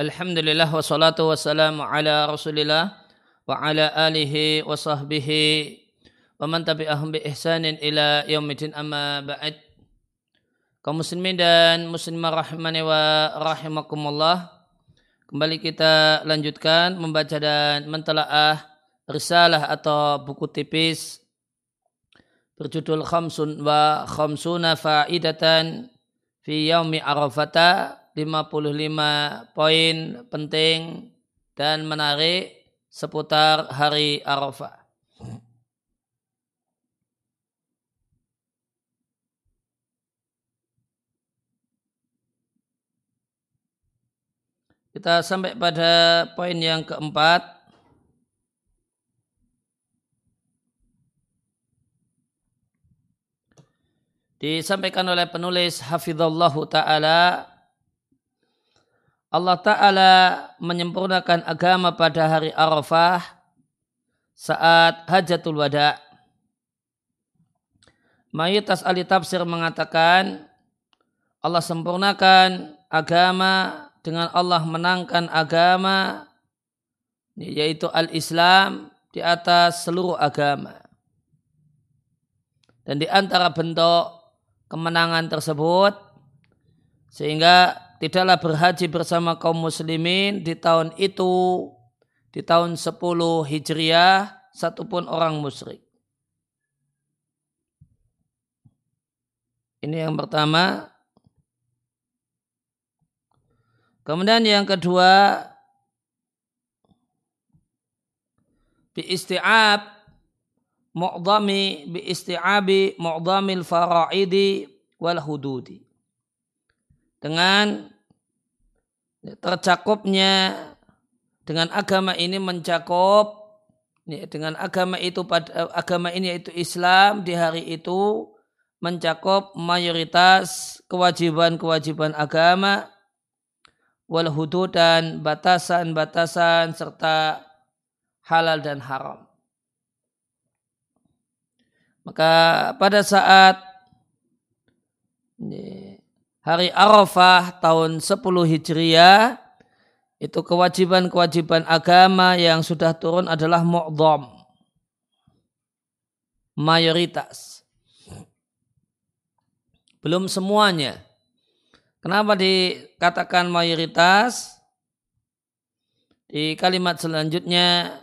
Alhamdulillah wassalatu wassalamu ala rasulillah wa ala alihi wa sahbihi wa man tabi'ahum bi ihsanin ila yaumidin amma ba'd. Kaum muslimin dan muslimah rahimani wa rahimakumullah kembali kita lanjutkan membaca dan mentelaah risalah atau buku tipis berjudul khamsun wa khamsuna fa'idatan fi yaumi arafata 55 poin penting dan menarik seputar hari Arafah. Kita sampai pada poin yang keempat. Disampaikan oleh penulis Hafizallahu Ta'ala Allah Ta'ala menyempurnakan agama pada hari Arafah saat hajatul wada. Mayoritas ahli tafsir mengatakan Allah sempurnakan agama dengan Allah menangkan agama yaitu al-Islam di atas seluruh agama. Dan di antara bentuk kemenangan tersebut sehingga tidaklah berhaji bersama kaum muslimin di tahun itu di tahun 10 Hijriah satupun orang musyrik. Ini yang pertama. Kemudian yang kedua bi isti'ab mu'dhami bi isti'abi mu'dhamil fara'idi wal hududi dengan tercakupnya dengan agama ini mencakup dengan agama itu pada agama ini yaitu Islam di hari itu mencakup mayoritas kewajiban-kewajiban agama wal hudud dan batasan-batasan serta halal dan haram. Maka pada saat hari Arafah tahun 10 Hijriah itu kewajiban-kewajiban agama yang sudah turun adalah mu'dham. Mayoritas. Belum semuanya. Kenapa dikatakan mayoritas? Di kalimat selanjutnya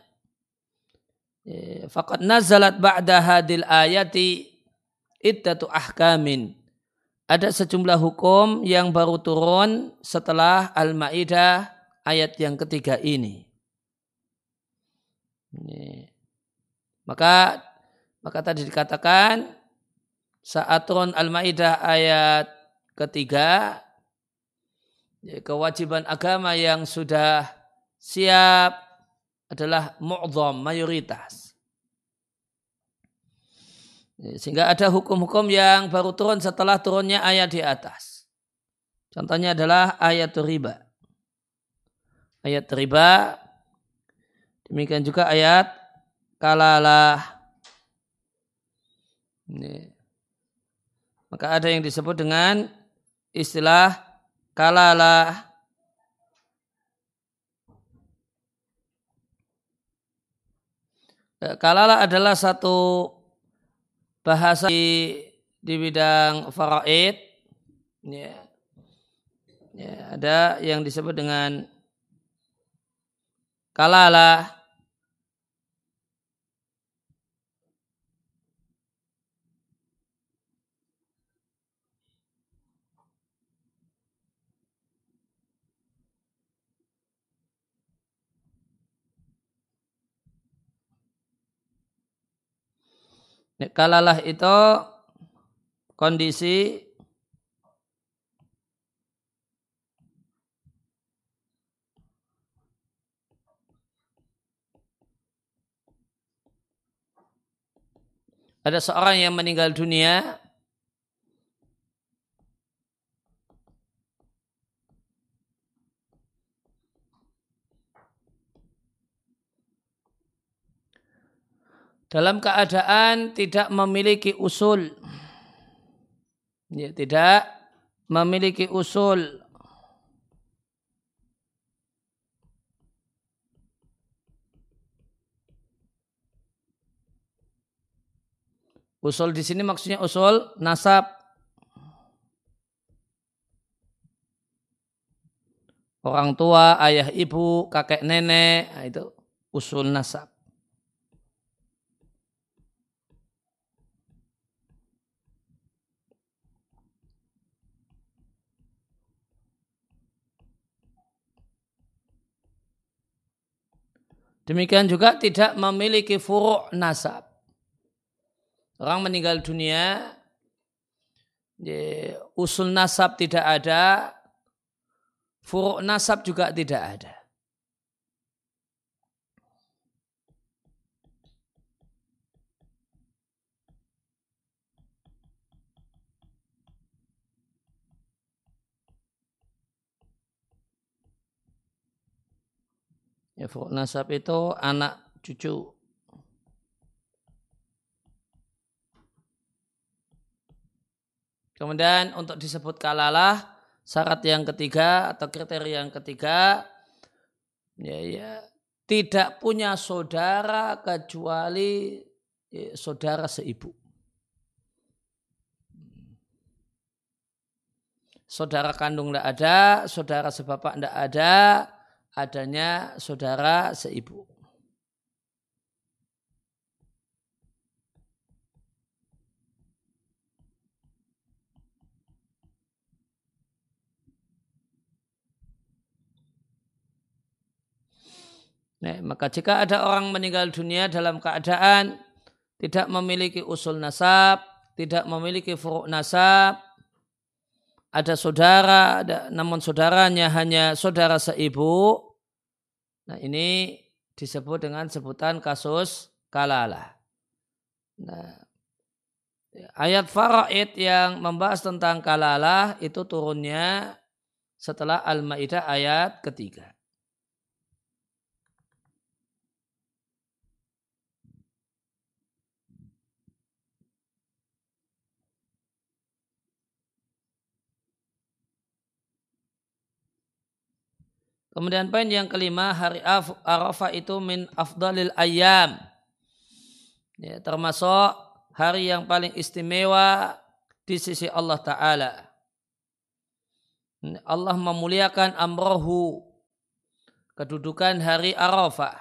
faqad nazalat ba'da hadil ayati iddatu ahkamin ada sejumlah hukum yang baru turun setelah Al-Ma'idah ayat yang ketiga ini. ini. Maka maka tadi dikatakan saat turun Al-Ma'idah ayat ketiga ya, kewajiban agama yang sudah siap adalah mu'zam mayoritas. Sehingga ada hukum-hukum yang baru turun setelah turunnya ayat di atas. Contohnya adalah ayat riba. Ayat riba. Demikian juga ayat kalalah. Ini. Maka ada yang disebut dengan istilah kalalah. Kalalah adalah satu bahasa di, di bidang faraid ya, ya, ada yang disebut dengan kalalah Kalalah itu kondisi ada seorang yang meninggal dunia dalam keadaan tidak memiliki usul ya, tidak memiliki usul Usul di sini maksudnya usul nasab. Orang tua, ayah ibu, kakek nenek, nah, itu usul nasab. Demikian juga tidak memiliki furuk nasab. Orang meninggal dunia, usul nasab tidak ada, furuk nasab juga tidak ada. Ya, furuk nasab itu anak cucu. Kemudian untuk disebut kalalah, syarat yang ketiga atau kriteria yang ketiga, ya, ya tidak punya saudara kecuali ya, saudara seibu. Saudara kandung tidak ada, saudara sebapak tidak ada, adanya saudara seibu. Nah, maka jika ada orang meninggal dunia dalam keadaan tidak memiliki usul nasab, tidak memiliki furuk nasab, ada saudara, ada, namun saudaranya hanya saudara seibu, Nah ini disebut dengan sebutan kasus kalalah. Nah, ayat faraid yang membahas tentang kalalah itu turunnya setelah Al-Maidah ayat ketiga. Kemudian poin yang kelima, hari Arafah itu min afdalil ayam. Ya, termasuk hari yang paling istimewa di sisi Allah Ta'ala. Allah memuliakan amrohu, kedudukan hari Arafah.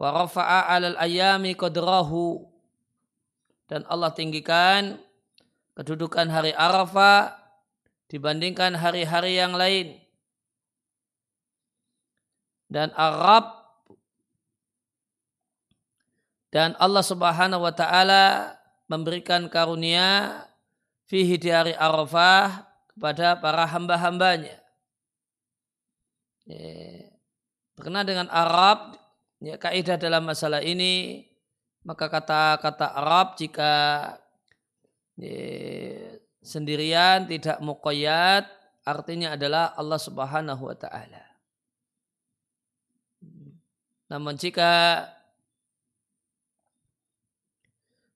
Wa rafa'a alal ayami qadrahu. Dan Allah tinggikan kedudukan hari Arafah dibandingkan hari-hari yang lain dan Arab dan Allah Subhanahu wa taala memberikan karunia fihi di hari Arafah kepada para hamba-hambanya. Ya, berkenaan dengan Arab, ya, kaidah dalam masalah ini, maka kata-kata Arab jika ya, sendirian tidak muqayyad, artinya adalah Allah Subhanahu wa taala. Namun jika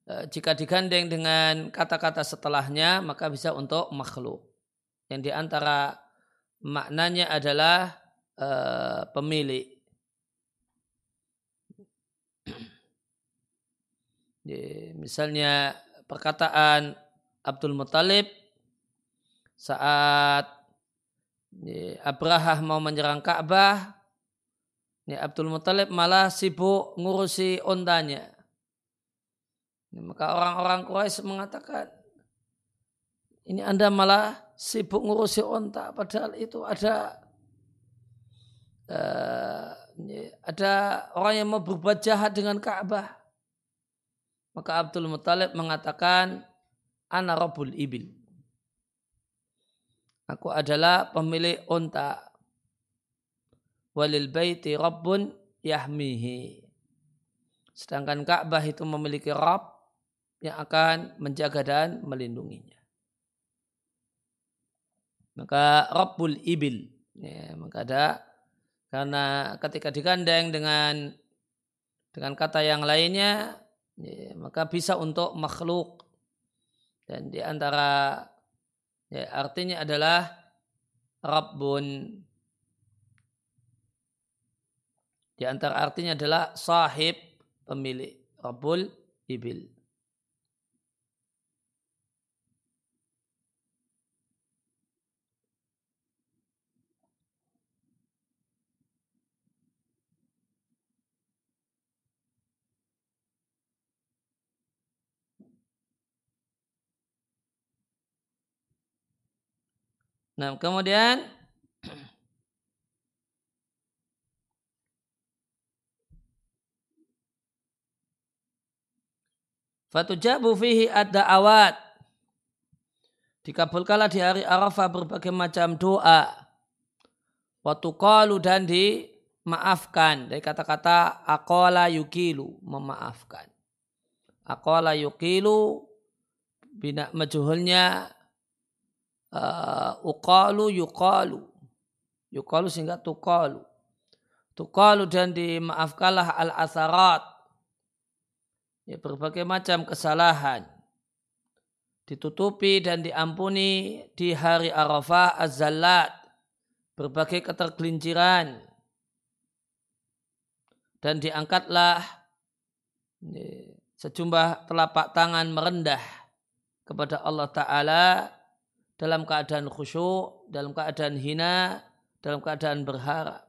eh, jika digandeng dengan kata-kata setelahnya maka bisa untuk makhluk. Yang di antara maknanya adalah uh, pemilik. Misalnya perkataan Abdul Muthalib saat Abraha mau menyerang Ka'bah Ya, Abdul Muthalib malah sibuk ngurusi ontanya. Ya, maka orang-orang Quraisy mengatakan, ini Anda malah sibuk ngurusi onta, padahal itu ada uh, ada orang yang mau berbuat jahat dengan Ka'bah. Maka Abdul Muthalib mengatakan, Ana Rabbul Ibil. Aku adalah pemilik onta walil baiti rabbun yahmihi. Sedangkan Ka'bah itu memiliki Rabb yang akan menjaga dan melindunginya. Maka Rabbul Ibil. Ya, maka ada karena ketika digandeng dengan dengan kata yang lainnya ya, maka bisa untuk makhluk dan di antara ya, artinya adalah Rabbun Di antara artinya adalah sahib pemilik Rabbul Ibil. Nah, kemudian Fatujabu fihi ad-da'awat. Dikabulkanlah di hari Arafah berbagai macam doa. Watukalu dan dimaafkan. Dari kata-kata akola yukilu. Memaafkan. Akola yukilu. Bina majuhulnya. Uh, uqalu yuqalu. Yuqalu sehingga tukalu. Tukalu dan dimaafkanlah al-atharat ya, berbagai macam kesalahan. Ditutupi dan diampuni di hari Arafah az-zallat. Berbagai ketergelinciran. Dan diangkatlah ya, sejumlah telapak tangan merendah kepada Allah Ta'ala dalam keadaan khusyuk, dalam keadaan hina, dalam keadaan berharap.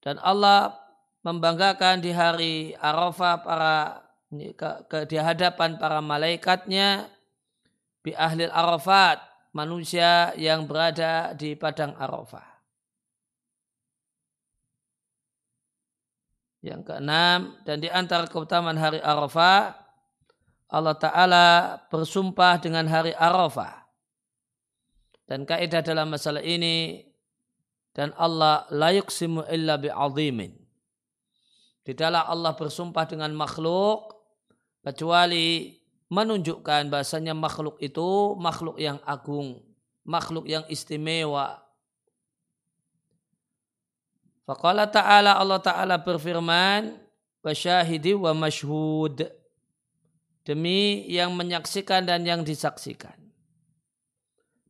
Dan Allah membanggakan di hari Arafah para ke, ke di hadapan para malaikatnya bi ahli Arafat manusia yang berada di padang Arafah. Yang keenam dan di antara keutamaan hari Arafah Allah Ta'ala bersumpah dengan hari Arafah. Dan kaidah dalam masalah ini dan Allah layuk simu illa bi'azimin. Tidaklah Allah bersumpah dengan makhluk kecuali menunjukkan bahasanya makhluk itu makhluk yang agung, makhluk yang istimewa. Faqala ta'ala Allah ta'ala berfirman wa syahidi wa masyhud demi yang menyaksikan dan yang disaksikan.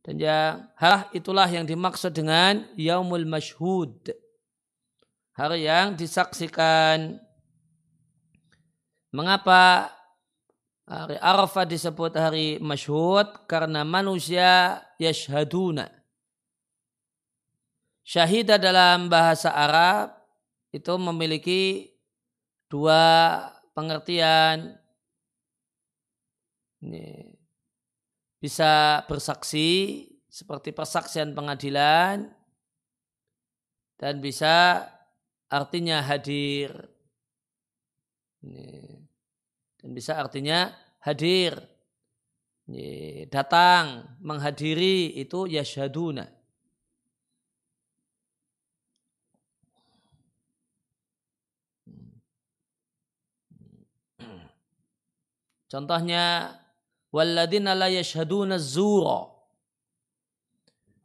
Dan yang hal itulah yang dimaksud dengan yaumul masyhud hari yang disaksikan. Mengapa hari Arafah disebut hari masyhud? Karena manusia yashhaduna. Syahidah dalam bahasa Arab itu memiliki dua pengertian. Ini bisa bersaksi seperti persaksian pengadilan dan bisa artinya hadir. Dan bisa artinya hadir. Datang, menghadiri itu yashaduna. Contohnya walladzina la yashhaduna zura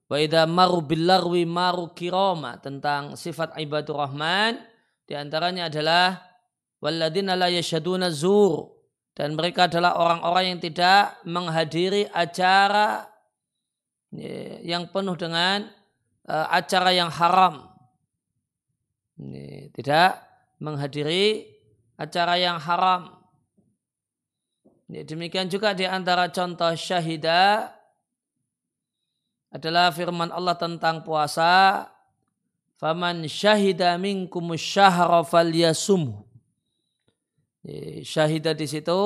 Wa idza maru billarwi maru kirama tentang sifat ibadur rahman di antaranya adalah walladzina la yashaduna zur dan mereka adalah orang-orang yang tidak menghadiri acara yang penuh dengan uh, acara yang haram. Tidak menghadiri acara yang haram. Demikian juga di antara contoh syahidah adalah firman Allah tentang puasa. Faman syahida minkum syahra falyasum. Syahidah di situ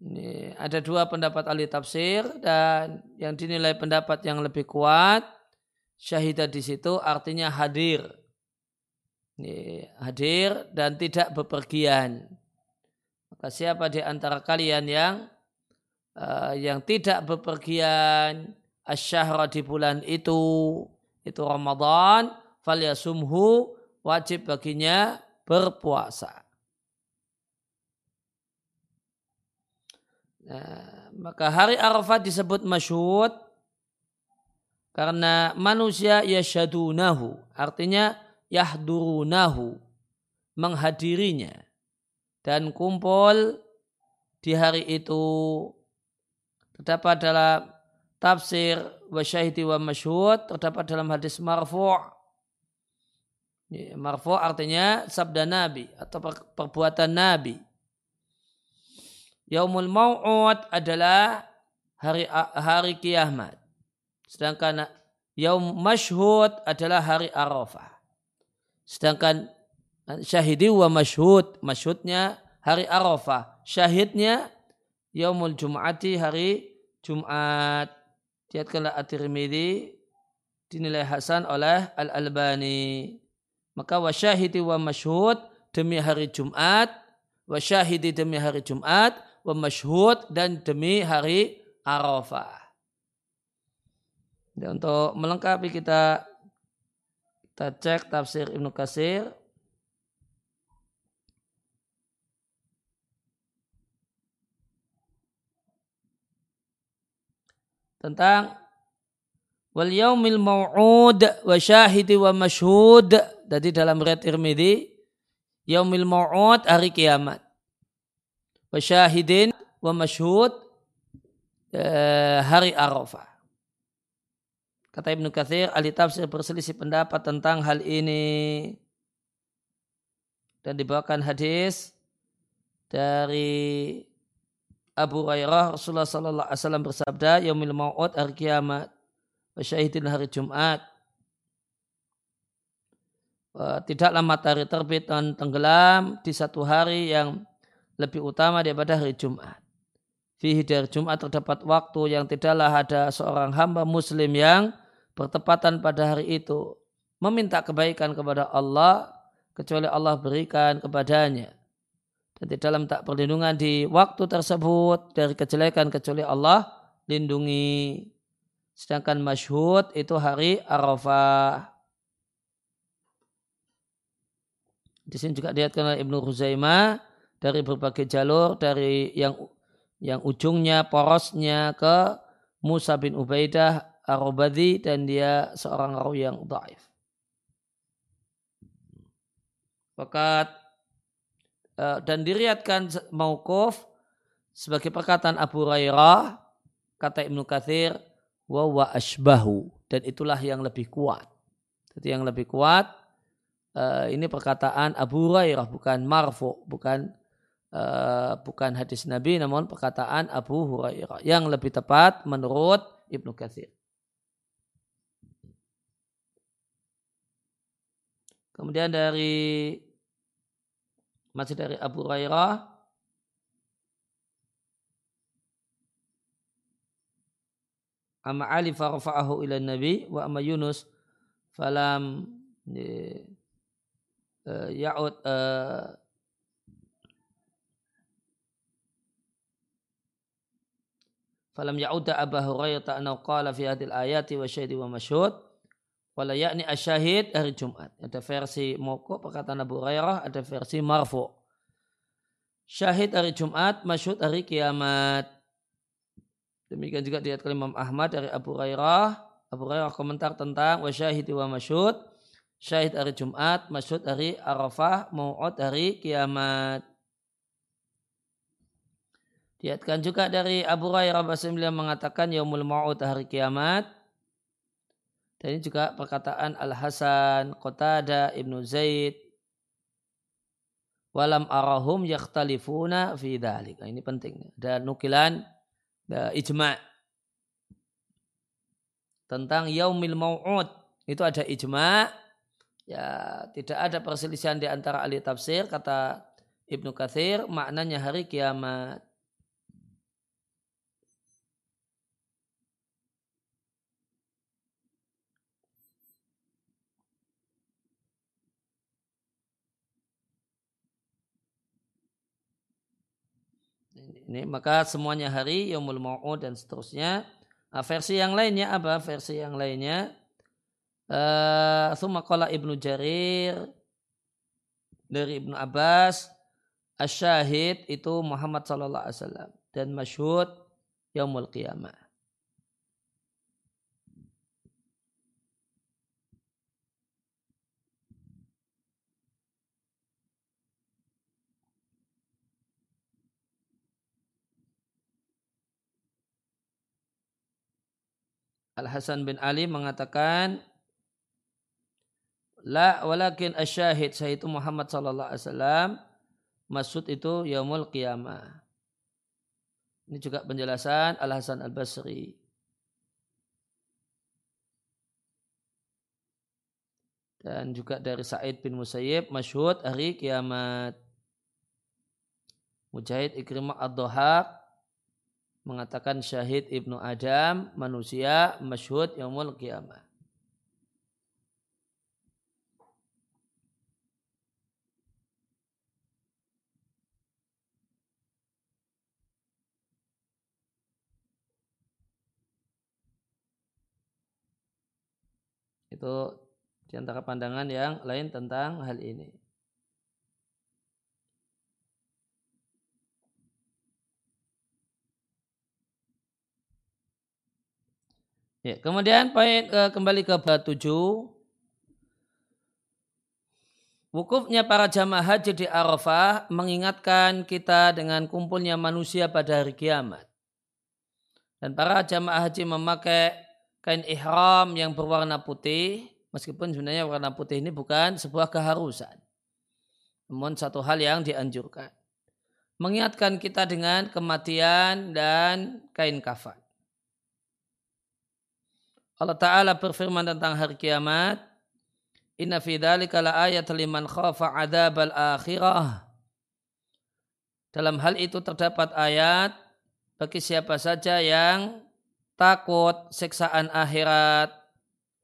ini ada dua pendapat ahli tafsir dan yang dinilai pendapat yang lebih kuat syahidah di situ artinya hadir. Ini, hadir dan tidak bepergian. Maka siapa di antara kalian yang uh, yang tidak bepergian asyahra di bulan itu itu Ramadan falyasumhu wajib baginya berpuasa. Nah, maka hari Arafat disebut masyhud karena manusia yashadunahu artinya yahdurunahu menghadirinya dan kumpul di hari itu terdapat dalam tafsir wa syahidi wa masyhud terdapat dalam hadis marfu' marfu' artinya sabda nabi atau perbuatan nabi. Yaumul mau'ud adalah hari hari kiamat. Sedangkan yaum masyhud adalah hari arafah. Sedangkan syahidi wa masyhud masyhudnya hari arafah. Syahidnya yaumul jum'ati hari Jumat diatkanlah at-Tirmidzi dinilai hasan oleh Al-Albani. Maka wasyahidi wa masyhud demi hari Jumat, wasyahidi demi hari Jumat, wa masyhud dan demi hari Arafah. Dan untuk melengkapi kita kita cek tafsir Ibnu Kasir tentang wal yaumil mau'ud wa syahidi wa masyhud tadi dalam riwayat Tirmidzi yaumil mau'ud hari kiamat. Wa syahidin wa masyhud eh, hari Arafah. Kata Ibnu Katsir ahli tafsir berselisih pendapat tentang hal ini. Dan dibawakan hadis dari Abu Hurairah Rasulullah sallallahu alaihi wasallam bersabda yaumil mau'ud hari kiamat. Wa syahidin hari Jumat. Tidaklah matahari terbit dan tenggelam di satu hari yang lebih utama daripada hari Jumat. Fihi dari Jumat terdapat waktu yang tidaklah ada seorang hamba muslim yang bertepatan pada hari itu meminta kebaikan kepada Allah kecuali Allah berikan kepadanya di dalam tak perlindungan di waktu tersebut dari kejelekan kecuali Allah lindungi. Sedangkan masyhud itu hari Arafah. Di sini juga dilihatkan oleh Ibnu Ruzaimah dari berbagai jalur dari yang yang ujungnya porosnya ke Musa bin Ubaidah Arobadi dan dia seorang rawi yang dhaif. Fakat dan diriatkan maukuf sebagai perkataan Abu Hurairah kata Ibnu Katsir wa wa asbahu dan itulah yang lebih kuat. Jadi yang lebih kuat uh, ini perkataan Abu Hurairah bukan marfu, bukan uh, bukan hadis Nabi namun perkataan Abu Hurairah yang lebih tepat menurut Ibnu Katsir. Kemudian dari masih dari Abu Hurairah Amma Ali farfa'ahu ila Nabi wa amma Yunus falam eh, ya'ud uh, falam ya'udda Abu Hurairah annahu qala fi hadhihi al-ayati wa syahidi wa masyhud Wala yakni asyahid hari Jumat. Ada versi moko perkataan Abu Hurairah, ada versi marfu. Syahid hari Jumat, masyhud hari kiamat. Demikian juga dilihat Imam Ahmad dari Abu Hurairah. Abu Hurairah komentar tentang wa syahid wa masyhud. Syahid hari Jumat, masyhud hari Arafah, mau'ud hari kiamat. Diatkan juga dari Abu Hurairah Basim mengatakan yaumul mau'ud hari kiamat. Dan ini juga perkataan Al-Hasan, Qatada, Ibnu Zaid. Walam arahum yakhtalifuna fi dhalik. Nah, ini penting. Dan nukilan uh, ijma' tentang yaumil mau'ud. Itu ada ijma' ya tidak ada perselisihan di antara ahli tafsir kata Ibnu Katsir maknanya hari kiamat. Ini maka semuanya hari Yaumul Mau'ud dan seterusnya. Nah, versi yang lainnya apa? Versi yang lainnya uh, Ibnu Jarir dari Ibnu Abbas Asyahid itu Muhammad sallallahu alaihi wasallam dan masyhud Yaumul Qiyamah. Al Hasan bin Ali mengatakan La walakin asyahid saya itu Muhammad sallallahu alaihi wasallam maksud itu yaumul qiyamah. Ini juga penjelasan Al Hasan Al Basri. Dan juga dari Sa'id bin Musayyib masyhud hari kiamat. Mujahid Ikrimah Ad-Dhahak mengatakan syahid ibnu Adam manusia masyhud yaumul kiamah. Itu di antara pandangan yang lain tentang hal ini. Ya, kemudian poin ke, kembali ke bab 7. Wukufnya para jamaah haji di Arafah mengingatkan kita dengan kumpulnya manusia pada hari kiamat. Dan para jamaah haji memakai kain ihram yang berwarna putih, meskipun sebenarnya warna putih ini bukan sebuah keharusan. Namun satu hal yang dianjurkan. Mengingatkan kita dengan kematian dan kain kafan. Allah Ta'ala berfirman tentang hari kiamat. Inna fi dhalika la ayat liman khafa adab al-akhirah. Dalam hal itu terdapat ayat bagi siapa saja yang takut siksaan akhirat.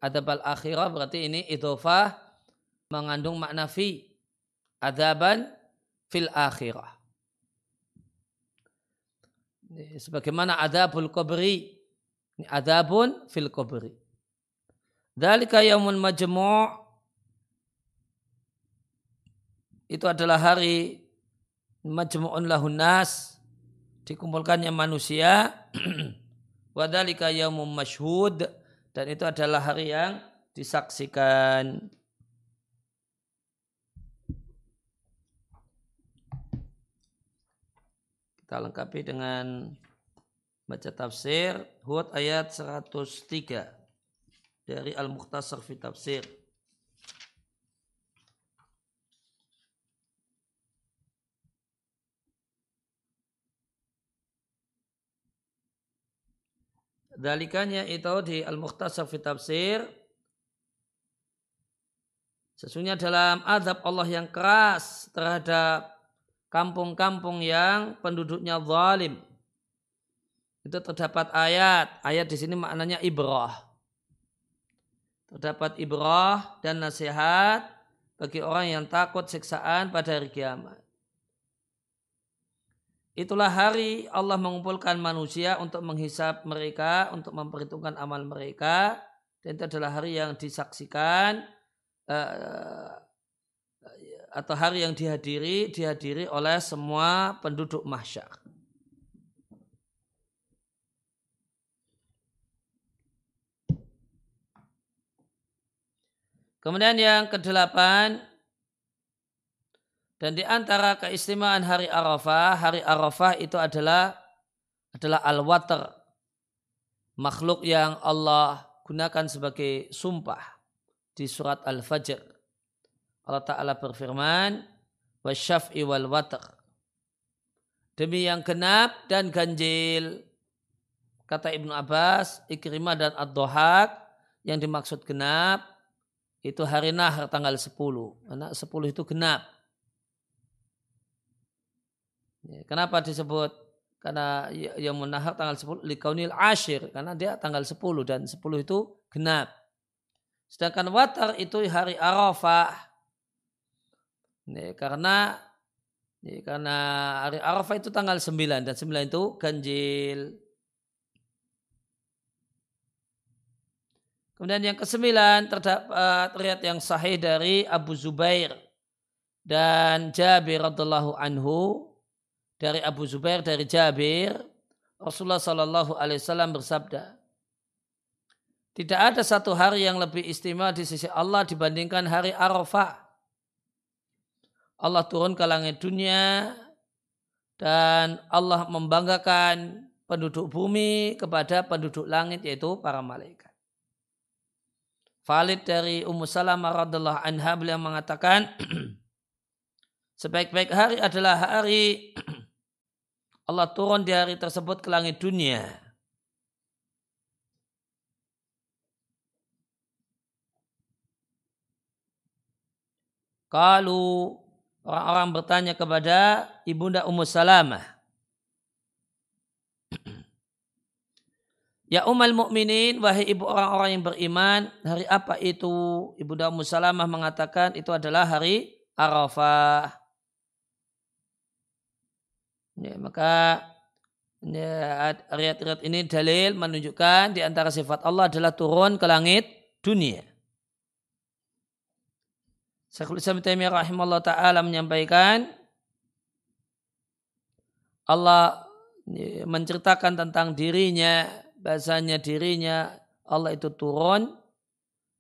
Adab al-akhirah berarti ini idofah mengandung makna fi. Adaban fil akhirah. Sebagaimana adabul kubri ini adabun fil kubri. Dalika yaumun majmu' itu adalah hari majmu'un lahun nas. Dikumpulkannya manusia. Wadalika yaumun masyhud dan itu adalah hari yang disaksikan. Kita lengkapi dengan baca tafsir Hud ayat 103 dari Al-Mukhtasar fi Tafsir. Dalikannya itu di Al-Mukhtasar fi Tafsir. Sesungguhnya dalam azab Allah yang keras terhadap kampung-kampung yang penduduknya zalim itu terdapat ayat. Ayat di sini maknanya ibrah. Terdapat ibrah dan nasihat bagi orang yang takut siksaan pada hari kiamat. Itulah hari Allah mengumpulkan manusia untuk menghisap mereka, untuk memperhitungkan amal mereka. Dan itu adalah hari yang disaksikan uh, atau hari yang dihadiri, dihadiri oleh semua penduduk mahsyar. Kemudian yang kedelapan dan di antara keistimewaan hari Arafah, hari Arafah itu adalah adalah al-water, makhluk yang Allah gunakan sebagai sumpah di surat Al-Fajr. Allah Ta'ala berfirman, wasyaf'i wal water. Demi yang genap dan ganjil. Kata Ibnu Abbas, Ikrimah dan Ad-Dohak, yang dimaksud genap itu hari nahar tanggal 10. Karena 10 itu genap. Ya, kenapa disebut? Karena yang menahar tanggal 10 likaunil ashir. Karena dia tanggal 10 dan 10 itu genap. Sedangkan watar itu hari Arafah. Ya, karena ya, karena hari Arafah itu tanggal 9 dan 9 itu ganjil. Kemudian yang kesembilan terdapat riwayat yang sahih dari Abu Zubair dan Jabir radhiallahu anhu dari Abu Zubair dari Jabir Rasulullah Shallallahu Alaihi Wasallam bersabda tidak ada satu hari yang lebih istimewa di sisi Allah dibandingkan hari Arafah. Allah turun ke langit dunia dan Allah membanggakan penduduk bumi kepada penduduk langit yaitu para malaikat. Valid dari Ummu Salamah radhiallahu anha beliau mengatakan sebaik-baik hari adalah hari Allah turun di hari tersebut ke langit dunia. Kalau orang-orang bertanya kepada ibunda Ummu Salamah. Ya umal mukminin wahai ibu orang-orang yang beriman, hari apa itu? Ibu Ummu Salamah mengatakan itu adalah hari Arafah. Ya, maka ya, ayat-ayat ini dalil menunjukkan di antara sifat Allah adalah turun ke langit dunia. Syekhul Islam Taimiyah rahimahullah taala menyampaikan Allah menceritakan tentang dirinya, bahasanya dirinya Allah itu turun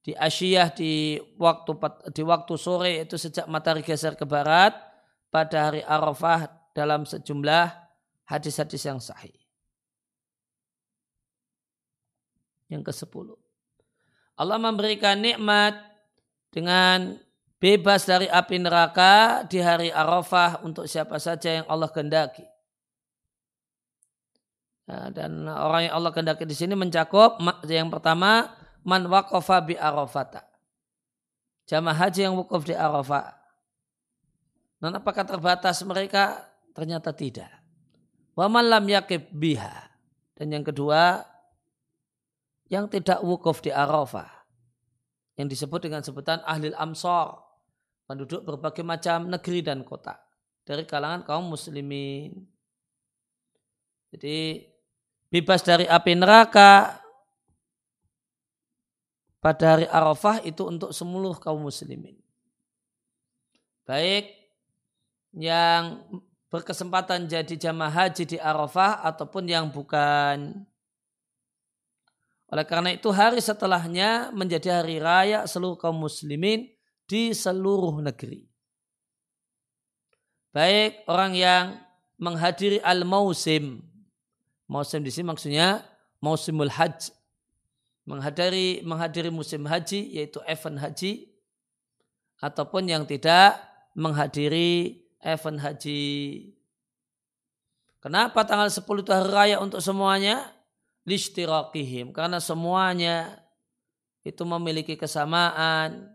di Asyiyah di waktu di waktu sore itu sejak matahari geser ke barat pada hari Arafah dalam sejumlah hadis-hadis yang sahih. Yang ke-10. Allah memberikan nikmat dengan bebas dari api neraka di hari Arafah untuk siapa saja yang Allah kehendaki. Nah, dan orang yang Allah kehendaki di sini mencakup yang pertama man waqafa bi arafata. Jamaah haji yang wukuf di Arafah. Dan apakah terbatas mereka? Ternyata tidak. Wa man lam yakib biha. Dan yang kedua, yang tidak wukuf di Arafah. Yang disebut dengan sebutan ahli amsor penduduk berbagai macam negeri dan kota dari kalangan kaum muslimin. Jadi bebas dari api neraka pada hari Arafah itu untuk seluruh kaum muslimin. Baik yang berkesempatan jadi jamaah haji di Arafah ataupun yang bukan. Oleh karena itu hari setelahnya menjadi hari raya seluruh kaum muslimin di seluruh negeri. Baik orang yang menghadiri al-mausim. Mausim di sini maksudnya mausimul hajj. Menghadiri menghadiri musim haji yaitu event haji ataupun yang tidak menghadiri event haji. Kenapa tanggal 10 itu hari raya untuk semuanya? Lishtirakihim. Karena semuanya itu memiliki kesamaan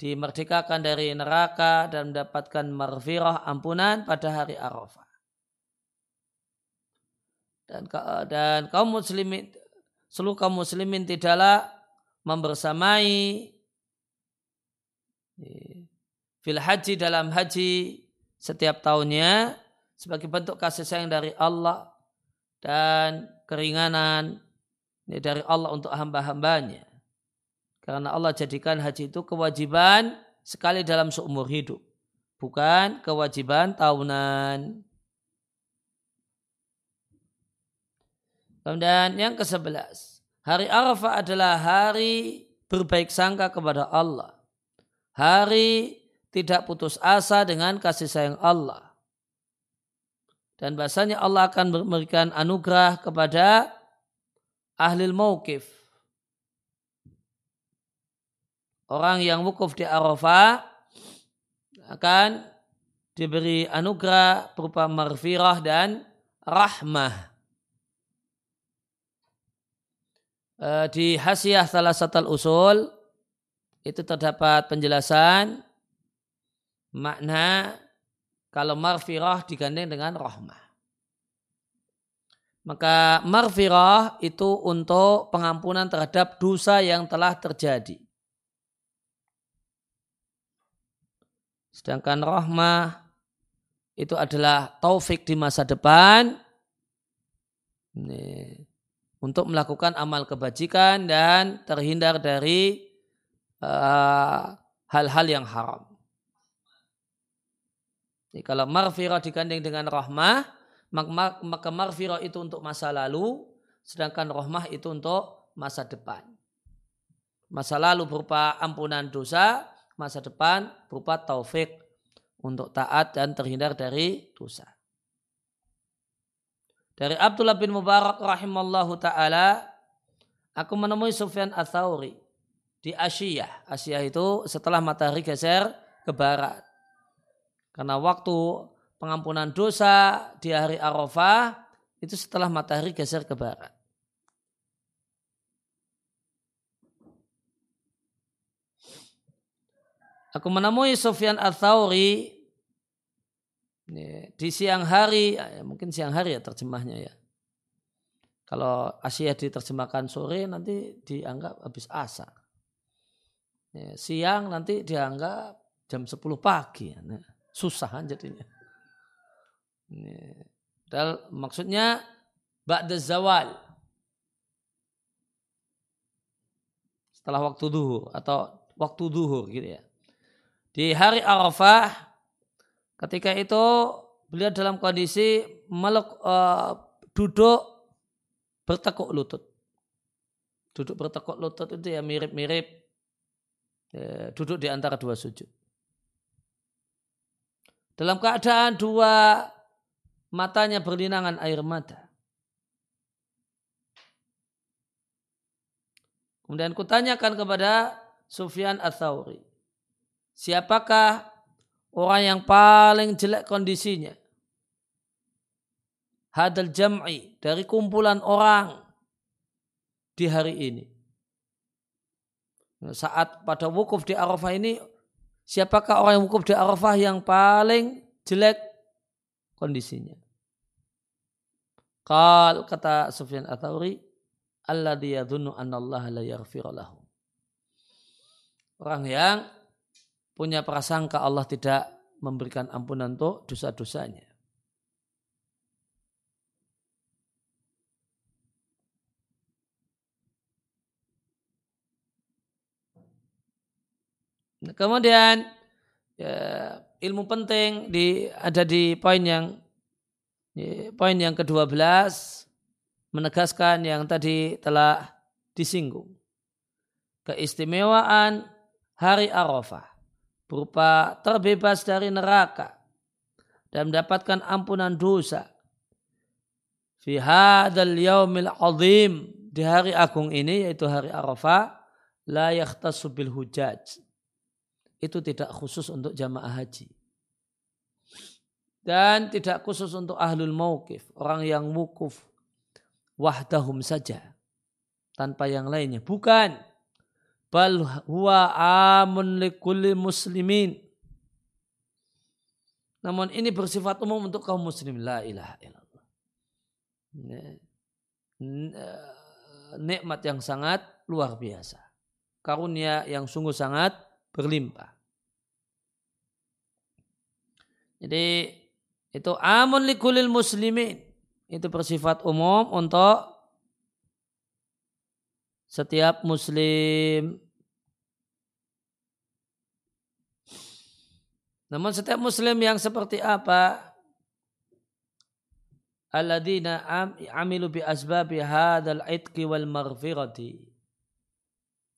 dimerdekakan dari neraka dan mendapatkan marfirah ampunan pada hari Arafah. Dan, dan kaum muslimin seluruh kaum muslimin tidaklah membersamai fil haji dalam haji setiap tahunnya sebagai bentuk kasih sayang dari Allah dan keringanan dari Allah untuk hamba-hambanya. Karena Allah jadikan haji itu kewajiban sekali dalam seumur hidup. Bukan kewajiban tahunan. Kemudian yang ke-11. Hari Arafah adalah hari berbaik sangka kepada Allah. Hari tidak putus asa dengan kasih sayang Allah. Dan bahasanya Allah akan memberikan anugerah kepada ahli mauqif orang yang wukuf di Arafah akan diberi anugerah berupa marfirah dan rahmah. Di hasiah salah satu usul itu terdapat penjelasan makna kalau marfirah digandeng dengan rahmah. Maka marfirah itu untuk pengampunan terhadap dosa yang telah terjadi. Sedangkan rahmah itu adalah taufik di masa depan ini, untuk melakukan amal kebajikan dan terhindar dari eh, hal-hal uh, yang haram. Jadi kalau marfirah digandeng dengan rahmah, maka marfirah itu untuk masa lalu, sedangkan rahmah itu untuk masa depan. Masa lalu berupa ampunan dosa, masa depan berupa taufik untuk taat dan terhindar dari dosa. Dari Abdullah bin Mubarak rahimallahu taala, aku menemui Sufyan Atsauri di Asyiyah. Asyiyah itu setelah matahari geser ke barat. Karena waktu pengampunan dosa di hari Arafah itu setelah matahari geser ke barat. Aku menemui Sofyan Al-Thawri di siang hari, ya, mungkin siang hari ya terjemahnya ya. Kalau Asia diterjemahkan sore nanti dianggap habis asar. Ya, siang nanti dianggap jam 10 pagi. Susah jadinya. Ya, maksudnya ba'da zawal. Setelah waktu duhur atau waktu duhur gitu ya. Di hari Arafah ketika itu beliau dalam kondisi meluk, uh, duduk bertekuk lutut. Duduk bertekuk lutut itu ya mirip-mirip ya, duduk di antara dua sujud. Dalam keadaan dua matanya berlinangan air mata. Kemudian kutanyakan kepada Sufyan Ats-Tsauri. Siapakah orang yang paling jelek kondisinya? hadal jam'i dari kumpulan orang di hari ini. Saat pada wukuf di Arafah ini, siapakah orang yang wukuf di Arafah yang paling jelek kondisinya? Kal kata Sufyan Athauri, Allah dia dunu Allah la lahu. Orang yang punya prasangka Allah tidak memberikan ampunan untuk dosa-dosanya. Kemudian ya, ilmu penting di ada di poin yang ya, poin yang ke-12 menegaskan yang tadi telah disinggung. Keistimewaan hari Arafah berupa terbebas dari neraka dan mendapatkan ampunan dosa. Fi hadzal yaumil azim di hari agung ini yaitu hari Arafah la yakhtassu bil hujaj itu tidak khusus untuk jamaah haji. Dan tidak khusus untuk ahlul mauqif, orang yang wukuf wahdahum saja tanpa yang lainnya. Bukan. Bal huwa amun likulli muslimin. Namun ini bersifat umum untuk kaum muslim. La ilaha illallah. Nikmat yang sangat luar biasa. Karunia yang sungguh sangat berlimpah. Jadi itu amun likulil muslimin. Itu bersifat umum untuk setiap muslim. Namun setiap muslim yang seperti apa? Alladzina amilu bi asbabi hadzal itqi wal maghfirati.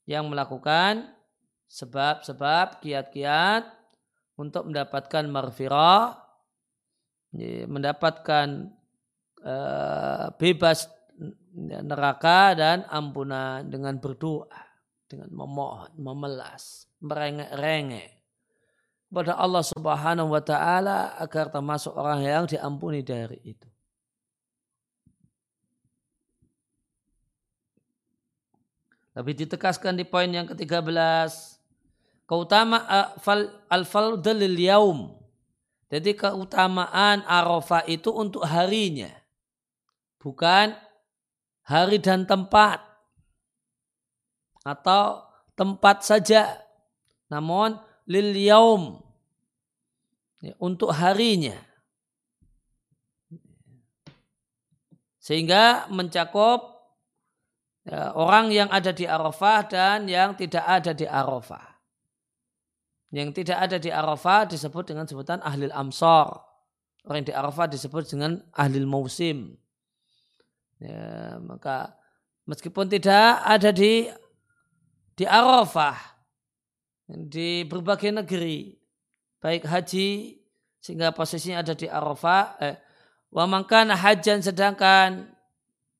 Yang melakukan sebab-sebab kiat-kiat untuk mendapatkan marfirah, mendapatkan uh, bebas neraka dan ampunan dengan berdoa, dengan memohon, memelas, merengek-rengek kepada Allah Subhanahu wa taala agar termasuk orang yang diampuni dari itu. Tapi ditekaskan di poin yang ke-13 keutama al dalil yaum. Jadi keutamaan Arafah itu untuk harinya. Bukan hari dan tempat. Atau tempat saja. Namun lil yaum. Ya, untuk harinya. Sehingga mencakup ya, orang yang ada di Arafah dan yang tidak ada di Arafah. Yang tidak ada di Arafah disebut dengan sebutan ahli amsar. Orang yang di Arafah disebut dengan ahli musim. Ya, maka meskipun tidak ada di di Arafah di berbagai negeri baik haji sehingga posisinya ada di Arafah eh, wa hajan sedangkan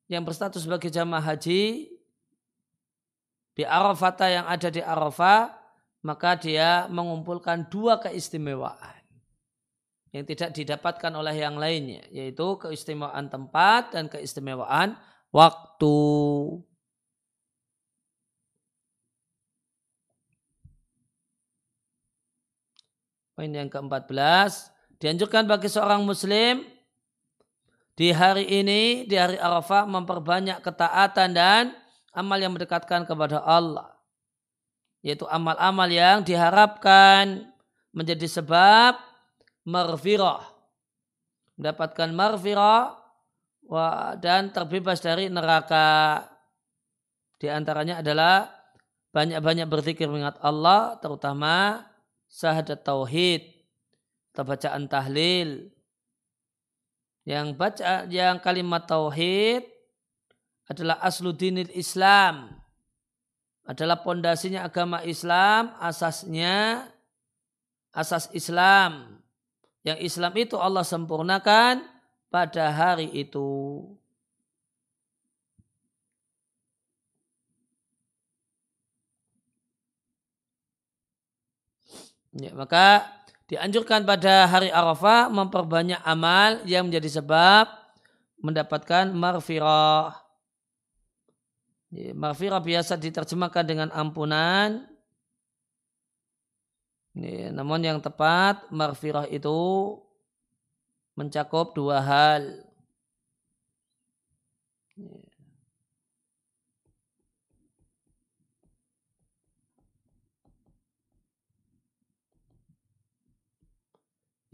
yang berstatus sebagai jamaah haji di Arafah yang ada di Arafah maka dia mengumpulkan dua keistimewaan yang tidak didapatkan oleh yang lainnya yaitu keistimewaan tempat dan keistimewaan waktu. Poin yang ke-14, dianjurkan bagi seorang muslim di hari ini, di hari Arafah memperbanyak ketaatan dan amal yang mendekatkan kepada Allah. Yaitu amal-amal yang diharapkan menjadi sebab marfirah. Mendapatkan marfirah dan terbebas dari neraka. Di antaranya adalah banyak-banyak berzikir mengingat Allah, terutama syahadat tauhid, atau bacaan tahlil. Yang baca yang kalimat tauhid adalah asludinil Islam. Adalah pondasinya agama Islam, asasnya asas Islam. Yang Islam itu Allah sempurnakan pada hari itu. Ya, maka dianjurkan pada hari Arafah memperbanyak amal yang menjadi sebab mendapatkan marfirah. Ya, marfirah biasa diterjemahkan dengan ampunan. Ya, namun yang tepat marfirah itu mencakup dua hal. Ya.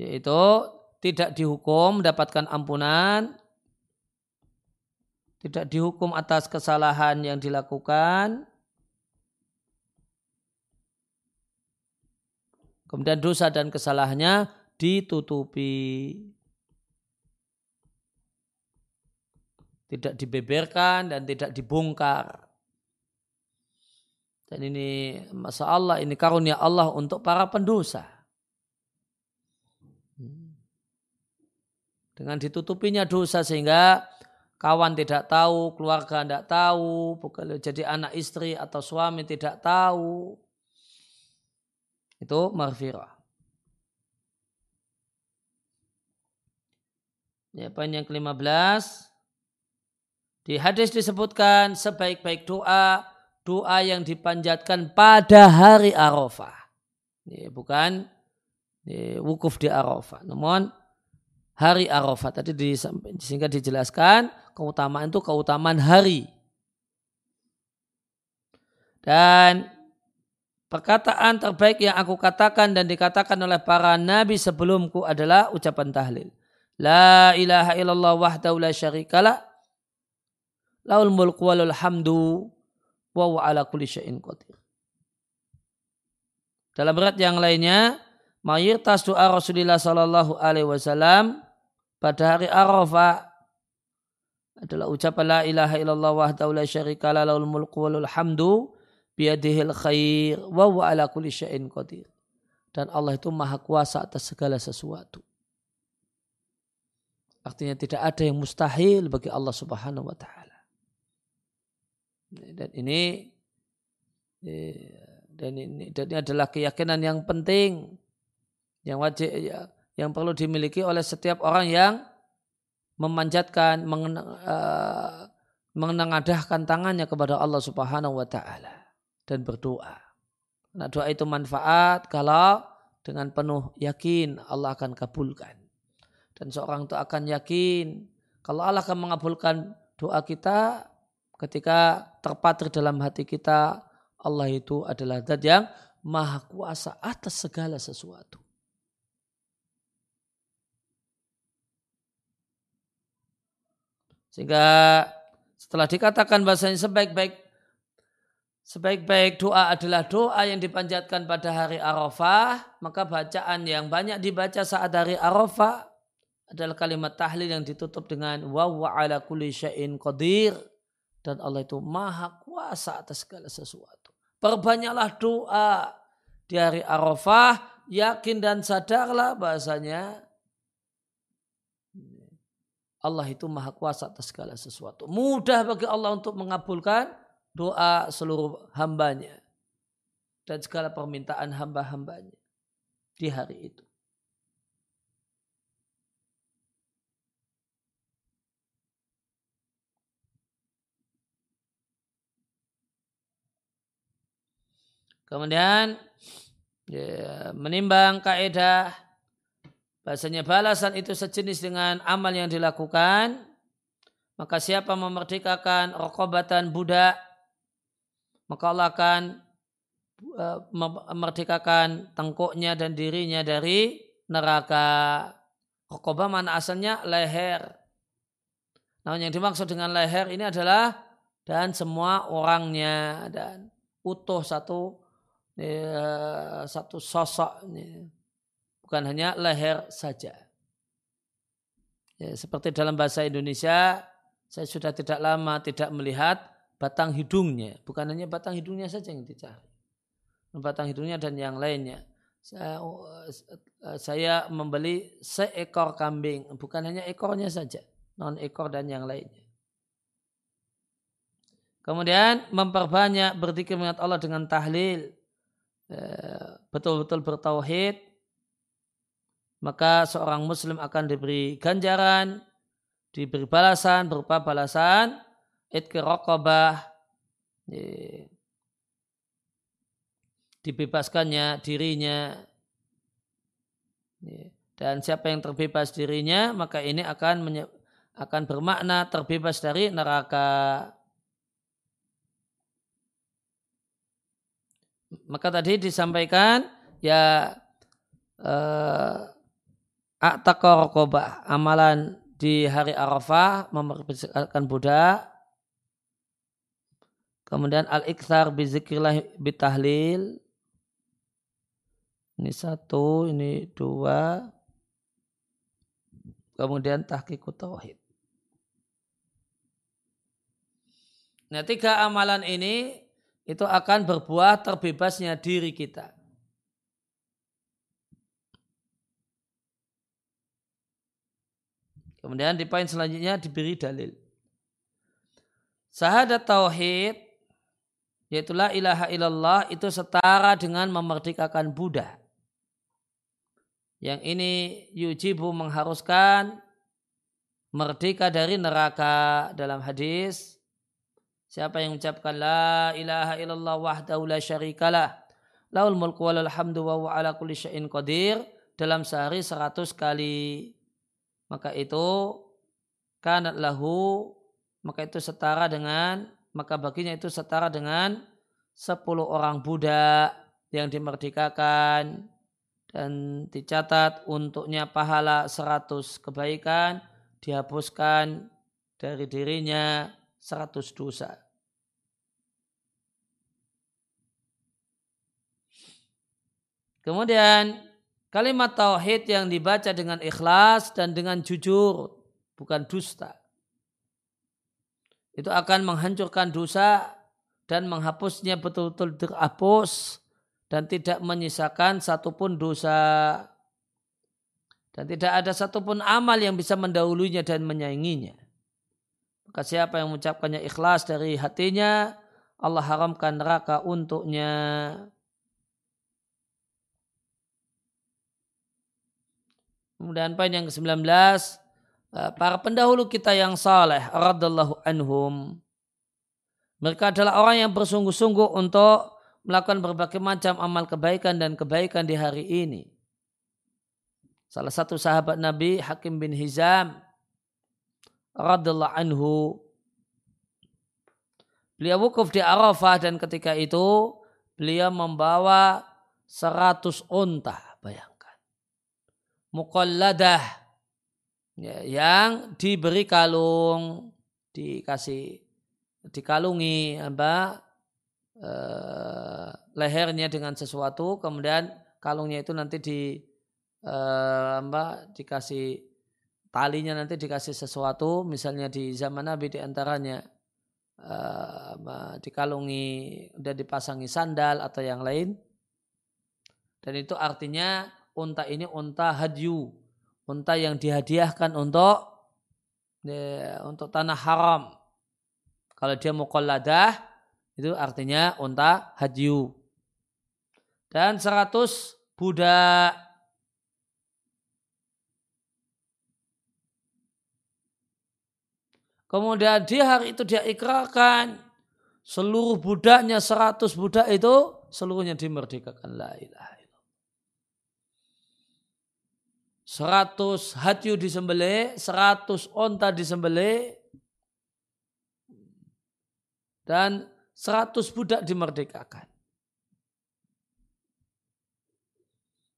yaitu tidak dihukum mendapatkan ampunan, tidak dihukum atas kesalahan yang dilakukan, kemudian dosa dan kesalahannya ditutupi. Tidak dibeberkan dan tidak dibongkar. Dan ini masalah ini karunia Allah untuk para pendosa. dengan ditutupinya dosa sehingga kawan tidak tahu, keluarga tidak tahu, jadi anak istri atau suami tidak tahu. Itu marfirah. Ya, poin yang ke-15. Di hadis disebutkan sebaik-baik doa, doa yang dipanjatkan pada hari Arafah. Ya, bukan ya, wukuf di Arafah. Namun hari Arafah. Tadi di, sehingga dijelaskan keutamaan itu keutamaan hari. Dan perkataan terbaik yang aku katakan dan dikatakan oleh para nabi sebelumku adalah ucapan tahlil. La ilaha illallah wahdahu la syarikalah. Laul mulku walul hamdu wa ala kulli syai'in qadir. Dalam berat yang lainnya, mayoritas doa Rasulullah Sallallahu Alaihi Wasallam pada hari Arafah adalah ucapan la ilaha illallah wahdahu la syarika la lahul mulku walul hamdu biyadihil khair wa huwa ala kulli syai'in qadir. Dan Allah itu maha kuasa atas segala sesuatu. Artinya tidak ada yang mustahil bagi Allah Subhanahu wa taala. Dan ini dan ini, dan ini adalah keyakinan yang penting yang wajib ya, yang perlu dimiliki oleh setiap orang yang memanjatkan, uh, menengadahkan tangannya kepada Allah Subhanahu wa taala dan berdoa. Nah, doa itu manfaat kalau dengan penuh yakin Allah akan kabulkan. Dan seorang itu akan yakin kalau Allah akan mengabulkan doa kita ketika terpatri dalam hati kita Allah itu adalah zat yang maha kuasa atas segala sesuatu. Sehingga setelah dikatakan bahasanya sebaik-baik sebaik-baik doa adalah doa yang dipanjatkan pada hari Arafah, maka bacaan yang banyak dibaca saat hari Arafah adalah kalimat tahlil yang ditutup dengan wa wa ala kulli syai'in qadir dan Allah itu maha kuasa atas segala sesuatu. Perbanyaklah doa di hari Arafah, yakin dan sadarlah bahasanya Allah itu maha kuasa atas segala sesuatu. Mudah bagi Allah untuk mengabulkan doa seluruh hambanya. Dan segala permintaan hamba-hambanya di hari itu. Kemudian ya, menimbang kaidah Bahasanya balasan itu sejenis dengan amal yang dilakukan. Maka siapa memerdekakan rokobatan budak, maka Allah akan e, memerdekakan tengkuknya dan dirinya dari neraka. Rokobah mana asalnya leher. Nah yang dimaksud dengan leher ini adalah dan semua orangnya dan utuh satu ya, satu sosok bukan hanya leher saja. Ya, seperti dalam bahasa Indonesia, saya sudah tidak lama tidak melihat batang hidungnya. Bukan hanya batang hidungnya saja yang dicari. Batang hidungnya dan yang lainnya. Saya, saya membeli seekor kambing. Bukan hanya ekornya saja. Non ekor dan yang lainnya. Kemudian memperbanyak berzikir mengingat Allah dengan tahlil. Ya, betul-betul bertauhid maka seorang muslim akan diberi ganjaran, diberi balasan berupa balasan itki rokobah, dibebaskannya dirinya. Dan siapa yang terbebas dirinya, maka ini akan akan bermakna terbebas dari neraka. Maka tadi disampaikan ya eh, rokobah, amalan di hari Arafah mempersiapkan budak. Kemudian al-ikthar bizikrillah bitahlil. Ini satu, ini dua. Kemudian tahqiqut tauhid. Nah tiga amalan ini itu akan berbuah terbebasnya diri kita. Kemudian di poin selanjutnya diberi dalil. Sahadat tauhid yaitu la ilaha illallah itu setara dengan memerdekakan Buddha. Yang ini yujibu mengharuskan merdeka dari neraka dalam hadis. Siapa yang mengucapkan la ilaha illallah wahdahu la syarikalah. Laul mulku walal hamdu wa ala kulli syai'in qadir dalam sehari seratus kali maka itu kanat lahu maka itu setara dengan maka baginya itu setara dengan sepuluh orang budak yang dimerdekakan dan dicatat untuknya pahala seratus kebaikan dihapuskan dari dirinya seratus dosa. Kemudian Kalimat tauhid yang dibaca dengan ikhlas dan dengan jujur, bukan dusta. Itu akan menghancurkan dosa dan menghapusnya betul-betul terhapus dan tidak menyisakan satupun dosa. Dan tidak ada satupun amal yang bisa mendahulunya dan menyainginya. Maka siapa yang mengucapkannya ikhlas dari hatinya, Allah haramkan neraka untuknya. Kemudian poin yang ke-19, eh, para pendahulu kita yang saleh radallahu anhum. Mereka adalah orang yang bersungguh-sungguh untuk melakukan berbagai macam amal kebaikan dan kebaikan di hari ini. Salah satu sahabat Nabi Hakim bin Hizam radallahu anhu Beliau wukuf di Arafah dan ketika itu beliau membawa seratus unta. Bayang muqalladah ya, yang diberi kalung dikasih dikalungi apa eh, lehernya dengan sesuatu kemudian kalungnya itu nanti di eh, apa dikasih talinya nanti dikasih sesuatu misalnya di zaman Nabi di antaranya eh, dikalungi dan dipasangi sandal atau yang lain. Dan itu artinya unta ini unta hadyu, unta yang dihadiahkan untuk ya, untuk tanah haram. Kalau dia muqalladah itu artinya unta hadyu. Dan 100 budak Kemudian di hari itu dia ikrarkan seluruh budaknya 100 budak itu seluruhnya dimerdekakan la ilaha 100 hadyu disembelih, 100 onta disembelih, dan 100 budak dimerdekakan.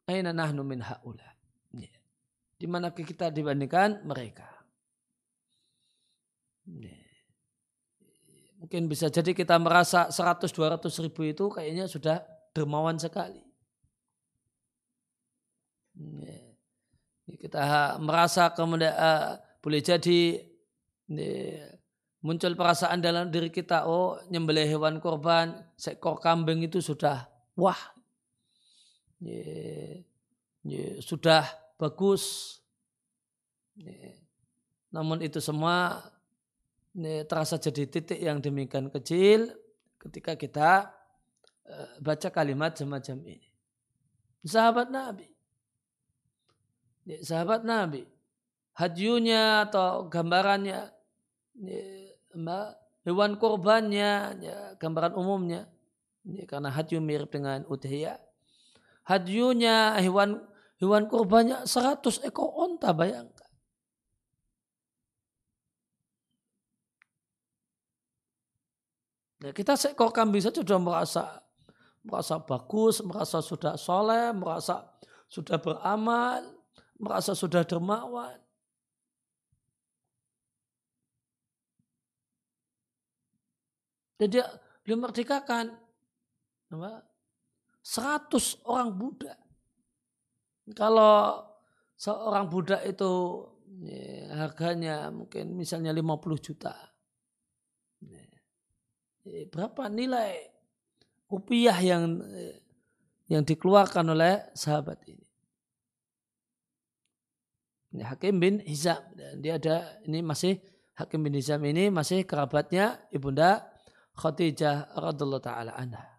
Aina nahnu min haula. Ya. Di mana kita dibandingkan mereka. Ya. Mungkin bisa jadi kita merasa 100-200 ribu itu kayaknya sudah dermawan sekali. Ya. Kita merasa kemudian uh, boleh jadi muncul perasaan dalam diri kita, oh nyembelih hewan korban, seekor kambing itu sudah wah ya, ya, sudah bagus. Ya. Namun itu semua ya, terasa jadi titik yang demikian kecil ketika kita uh, baca kalimat semacam ini. Sahabat Nabi. Sahabat Nabi. Hajunya atau gambarannya ya, hewan korbannya, ya, gambaran umumnya. Ya, karena haju mirip dengan udhiyah hadyunya hewan hewan kurbannya 100 ekor onta bayangkan. Ya, kita seekor kambing saja sudah merasa merasa bagus, merasa sudah soleh, merasa sudah beramal, merasa sudah dermawan. Jadi dia merdekakan? 100 orang budak. Kalau seorang budak itu ya, harganya mungkin misalnya 50 juta. Ya, ya, berapa nilai rupiah yang yang dikeluarkan oleh sahabat ini? Ini Hakim bin Hizam dia ada ini masih Hakim bin Hizam ini masih kerabatnya ibunda Khadijah radhiallahu taala anha.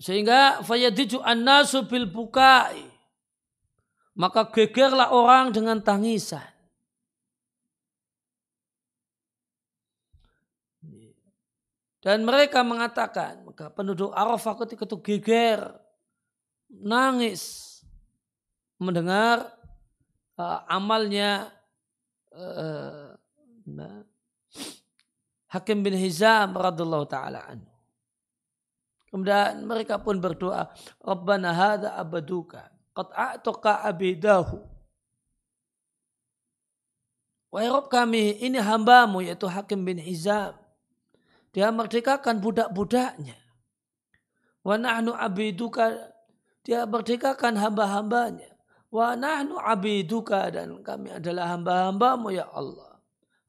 Sehingga fayadiju annasu bil bukai. Maka gegerlah orang dengan tangisan. Dan mereka mengatakan, maka penduduk Arafah ketika itu geger, nangis, mendengar uh, amalnya uh, Hakim bin Hizam radhiallahu taala anhu. Kemudian mereka pun berdoa, Rabbana hadha abaduka, qad a'tuqa abidahu. Wahai Rabb kami, ini hambamu yaitu Hakim bin Hizam. Dia merdekakan budak-budaknya. Wa nahnu abiduka, dia merdekakan hamba-hambanya. Wa nahnu abiduka dan kami adalah hamba-hambamu ya Allah.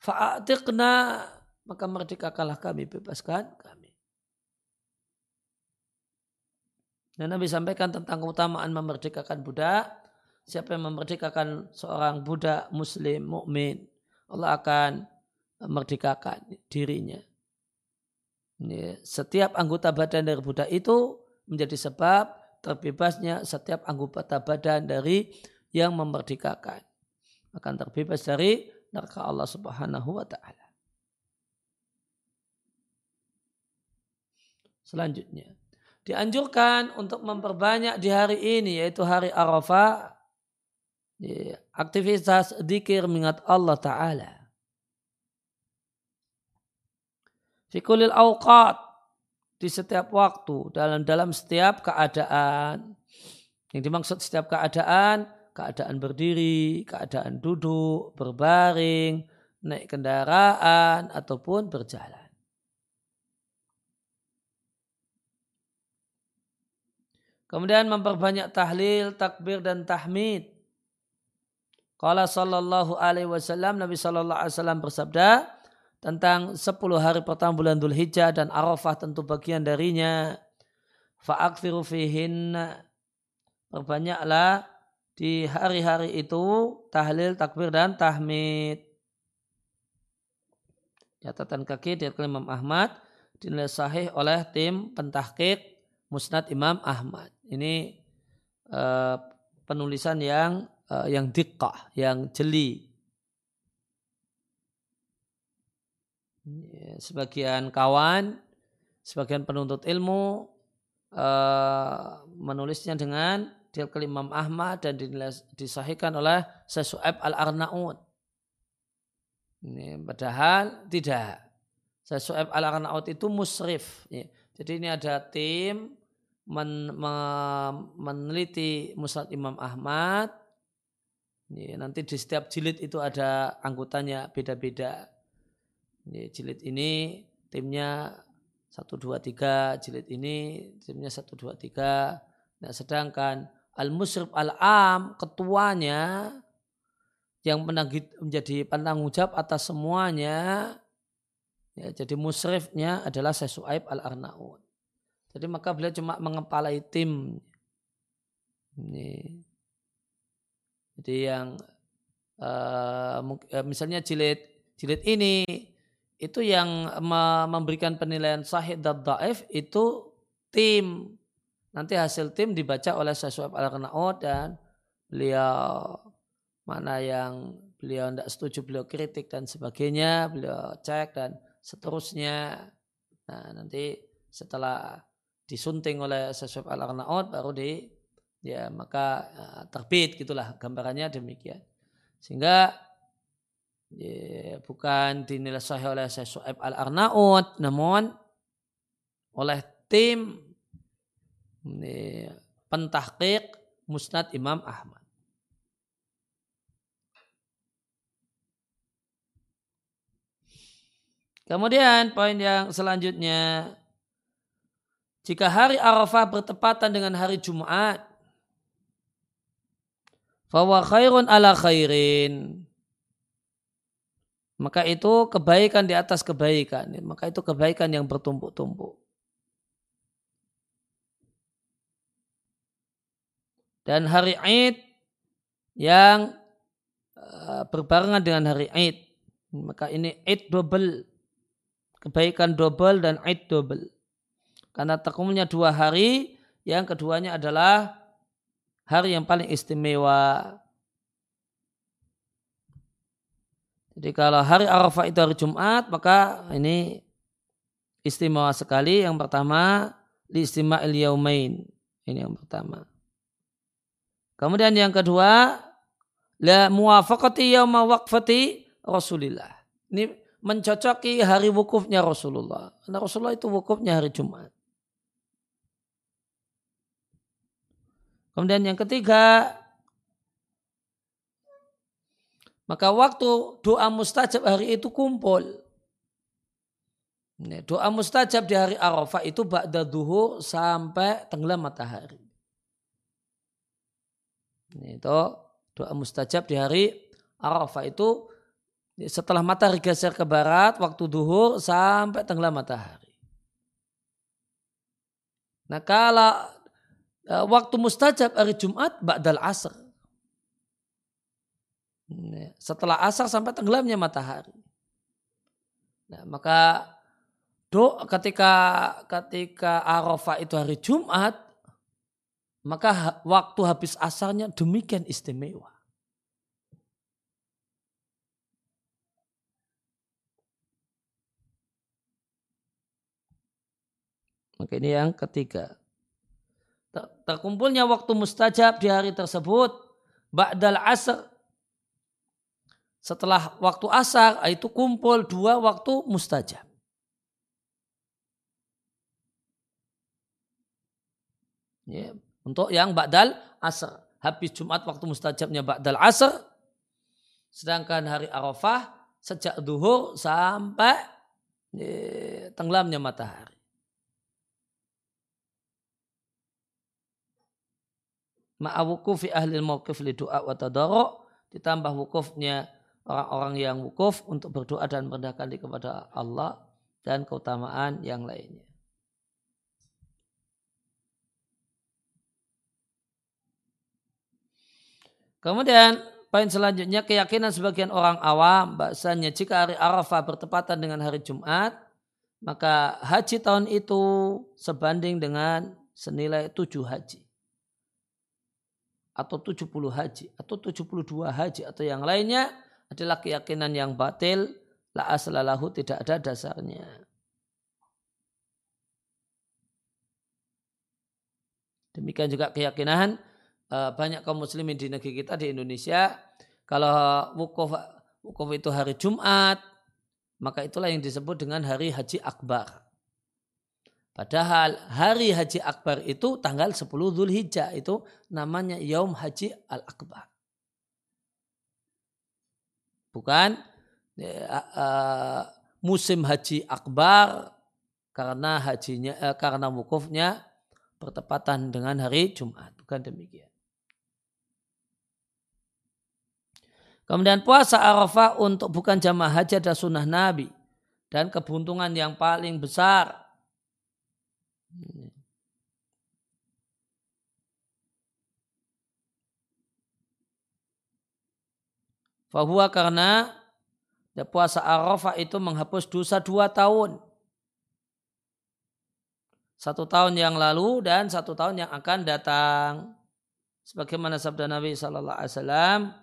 Fa'atiqna, maka merdekakanlah kami, bebaskan kami. Dan Nabi sampaikan tentang keutamaan memerdekakan budak. Siapa yang memerdekakan seorang budak muslim, mukmin, Allah akan memerdekakan dirinya. Setiap anggota badan dari budak itu menjadi sebab terbebasnya setiap anggota badan dari yang memerdekakan. Akan terbebas dari neraka Allah subhanahu wa ta'ala. Selanjutnya dianjurkan untuk memperbanyak di hari ini yaitu hari Arafah aktivitas dikir mengingat Allah Ta'ala. Fikulil awqat di setiap waktu dalam dalam setiap keadaan. Yang dimaksud setiap keadaan, keadaan berdiri, keadaan duduk, berbaring, naik kendaraan ataupun berjalan. Kemudian memperbanyak tahlil, takbir dan tahmid. Qala sallallahu alaihi wasallam Nabi sallallahu alaihi wasallam bersabda tentang 10 hari pertama bulan Dhul Hijjah dan Arafah tentu bagian darinya. Fa'akthiru fihin perbanyaklah di hari-hari itu tahlil, takbir dan tahmid. Catatan kaki dari Imam Ahmad dinilai sahih oleh tim pentahkik Musnad Imam Ahmad. Ini uh, penulisan yang uh, yang dikkah, yang jeli. Sebagian kawan, sebagian penuntut ilmu uh, menulisnya dengan dia Imam Ahmad dan disahihkan oleh Syekh Al-Arnaud. Ini padahal tidak. Syekh Al-Arnaud itu musrif. Ya. Jadi ini ada tim men, men, meneliti Musnad Imam Ahmad. Ya, nanti di setiap jilid itu ada anggotanya beda-beda. Jilid ini timnya satu dua tiga. Jilid ini timnya satu dua tiga. Nah sedangkan al musrif al am ketuanya yang menjadi penanggung jawab atas semuanya ya, jadi musrifnya adalah Syekh al Arnaud jadi maka beliau cuma mengepalai tim. Ini. Jadi yang uh, misalnya jilid jilid ini itu yang memberikan penilaian sahih dan daif itu tim. Nanti hasil tim dibaca oleh Syekh Al-Qanaud dan beliau mana yang beliau tidak setuju, beliau kritik dan sebagainya, beliau cek dan seterusnya. Nah, nanti setelah disunting oleh Syekh Al-Qanaud baru di ya maka uh, terbit gitulah gambarannya demikian. Sehingga bukan dinilai sahih oleh Syekh Su'aib Al-Arnaud namun oleh tim ya, pentahqiq Musnad Imam Ahmad. Kemudian poin yang selanjutnya jika hari Arafah bertepatan dengan hari Jumat, fawa khairun ala khairin maka itu kebaikan di atas kebaikan. Maka itu kebaikan yang bertumpuk-tumpuk. Dan hari Id yang eh, berbarengan dengan hari Id. Maka ini Id double. Kebaikan double dan Id double. Karena terkumpulnya dua hari, yang keduanya adalah hari yang paling istimewa Jadi kalau hari Arafah itu hari Jumat, maka ini istimewa sekali. Yang pertama, di il yaumain. Ini yang pertama. Kemudian yang kedua, la muwafaqati yauma waqfati Rasulillah. Ini mencocoki hari wukufnya Rasulullah. Karena Rasulullah itu wukufnya hari Jumat. Kemudian yang ketiga, Maka waktu doa mustajab hari itu kumpul. Doa mustajab di hari Arafah itu ba'da duhur sampai tenggelam matahari. Itu doa mustajab di hari Arafah itu setelah matahari geser ke barat waktu duhur sampai tenggelam matahari. Nah kalau eh, waktu mustajab hari Jumat ba'dal asr setelah asar sampai tenggelamnya matahari. Nah, maka do ketika ketika Arafah itu hari Jumat, maka waktu habis asarnya demikian istimewa. Maka ini yang ketiga. Terkumpulnya waktu mustajab di hari tersebut, Ba'dal asr setelah waktu asar itu kumpul dua waktu mustajab. Ya, untuk yang ba'dal asar. Habis Jumat waktu mustajabnya ba'dal asar. Sedangkan hari Arafah sejak duhur sampai ya, tenggelamnya matahari. Ma'awukufi ahli mawqif li du'a wa tadarru ditambah wukufnya orang-orang yang wukuf untuk berdoa dan merendahkan diri kepada Allah dan keutamaan yang lainnya. Kemudian poin selanjutnya keyakinan sebagian orang awam bahasanya jika hari Arafah bertepatan dengan hari Jumat maka haji tahun itu sebanding dengan senilai tujuh haji atau 70 haji atau 72 haji atau yang lainnya adalah keyakinan yang batil la aslalahu tidak ada dasarnya. Demikian juga keyakinan uh, banyak kaum muslimin di negeri kita di Indonesia kalau wukuf wukuf itu hari Jumat maka itulah yang disebut dengan hari haji akbar. Padahal hari haji akbar itu tanggal 10 Zulhijjah itu namanya Yaum Haji Al-Akbar. Bukan uh, musim haji akbar karena hajinya uh, karena wukufnya bertepatan dengan hari Jumat. Bukan demikian. Kemudian puasa Arafah untuk bukan jamaah haji dan sunnah Nabi. Dan kebuntungan yang paling besar. Fahuwa karena ya, puasa Arafah itu menghapus dosa dua tahun. Satu tahun yang lalu dan satu tahun yang akan datang. Sebagaimana sabda Nabi Wasallam,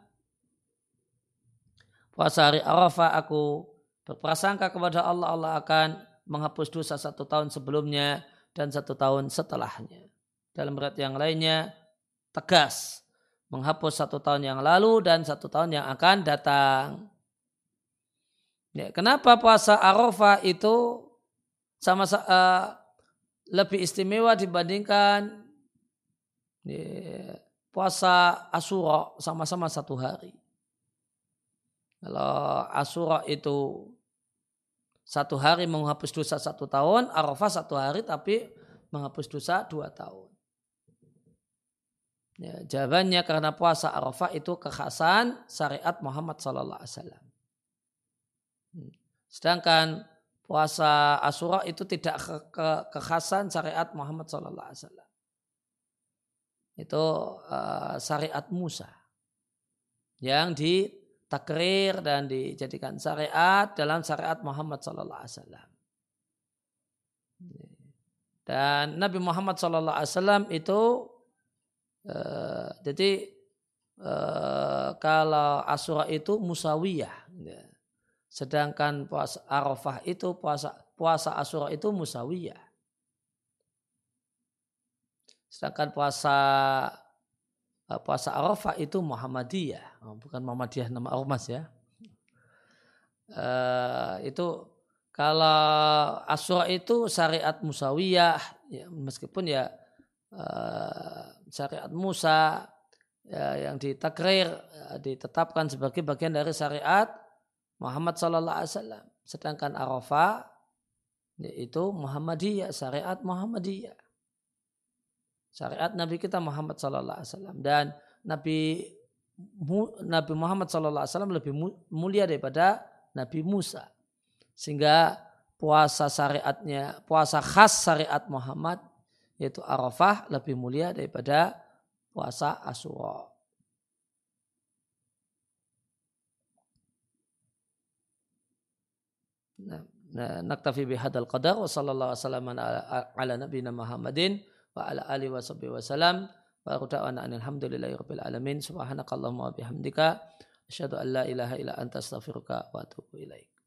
puasa hari Arafah aku berprasangka kepada Allah Allah akan menghapus dosa satu tahun sebelumnya dan satu tahun setelahnya. Dalam berat yang lainnya tegas menghapus satu tahun yang lalu dan satu tahun yang akan datang. Ya, kenapa puasa Arafah itu sama uh, lebih istimewa dibandingkan ya, puasa Asyura sama-sama satu hari? Kalau Asura itu satu hari menghapus dosa satu tahun, Arafah satu hari tapi menghapus dosa dua tahun. Ya, jawabannya karena puasa Arafah itu kekhasan syariat Muhammad Sallallahu Alaihi Wasallam. Hmm. Sedangkan puasa Asura itu tidak ke, ke, kekhasan syariat Muhammad Sallallahu Alaihi Wasallam. Itu uh, syariat Musa yang di takrir dan dijadikan syariat dalam syariat Muhammad sallallahu alaihi wasallam. Dan Nabi Muhammad sallallahu alaihi wasallam itu uh, jadi uh, kalau Asyura itu musawiyah. Ya. Sedangkan puasa Arafah itu puasa puasa Asyura itu musawiyah. Sedangkan puasa Eh, puasa Arafah itu Muhammadiyah, oh, bukan Muhammadiyah nama ormas ya. Uh, itu kalau Asyura itu syariat Musawiyah, ya, meskipun ya uh, syariat Musa ya, yang ditakrir, ya, ditetapkan sebagai bagian dari syariat Muhammad Sallallahu Alaihi Wasallam. Sedangkan Arafah yaitu Muhammadiyah, syariat Muhammadiyah. Syariat Nabi kita Muhammad Sallallahu Alaihi Wasallam. Dan Nabi Nabi Muhammad Sallallahu Alaihi Wasallam lebih mulia daripada Nabi Musa. Sehingga puasa syariatnya puasa khas syariat Muhammad yaitu Arafah lebih mulia daripada puasa Asyura. Nah, nah naktafi bihadal qadar wa sallallahu wasallam ala, ala nabiyina Muhammadin wa ala alihi wa sahbihi wa salam. Wa da'wana alhamdulillahi rabbil alamin. Subhanakallahumma wa bihamdika. Asyhadu an la ilaha illa anta astaghfiruka wa atubu ilaik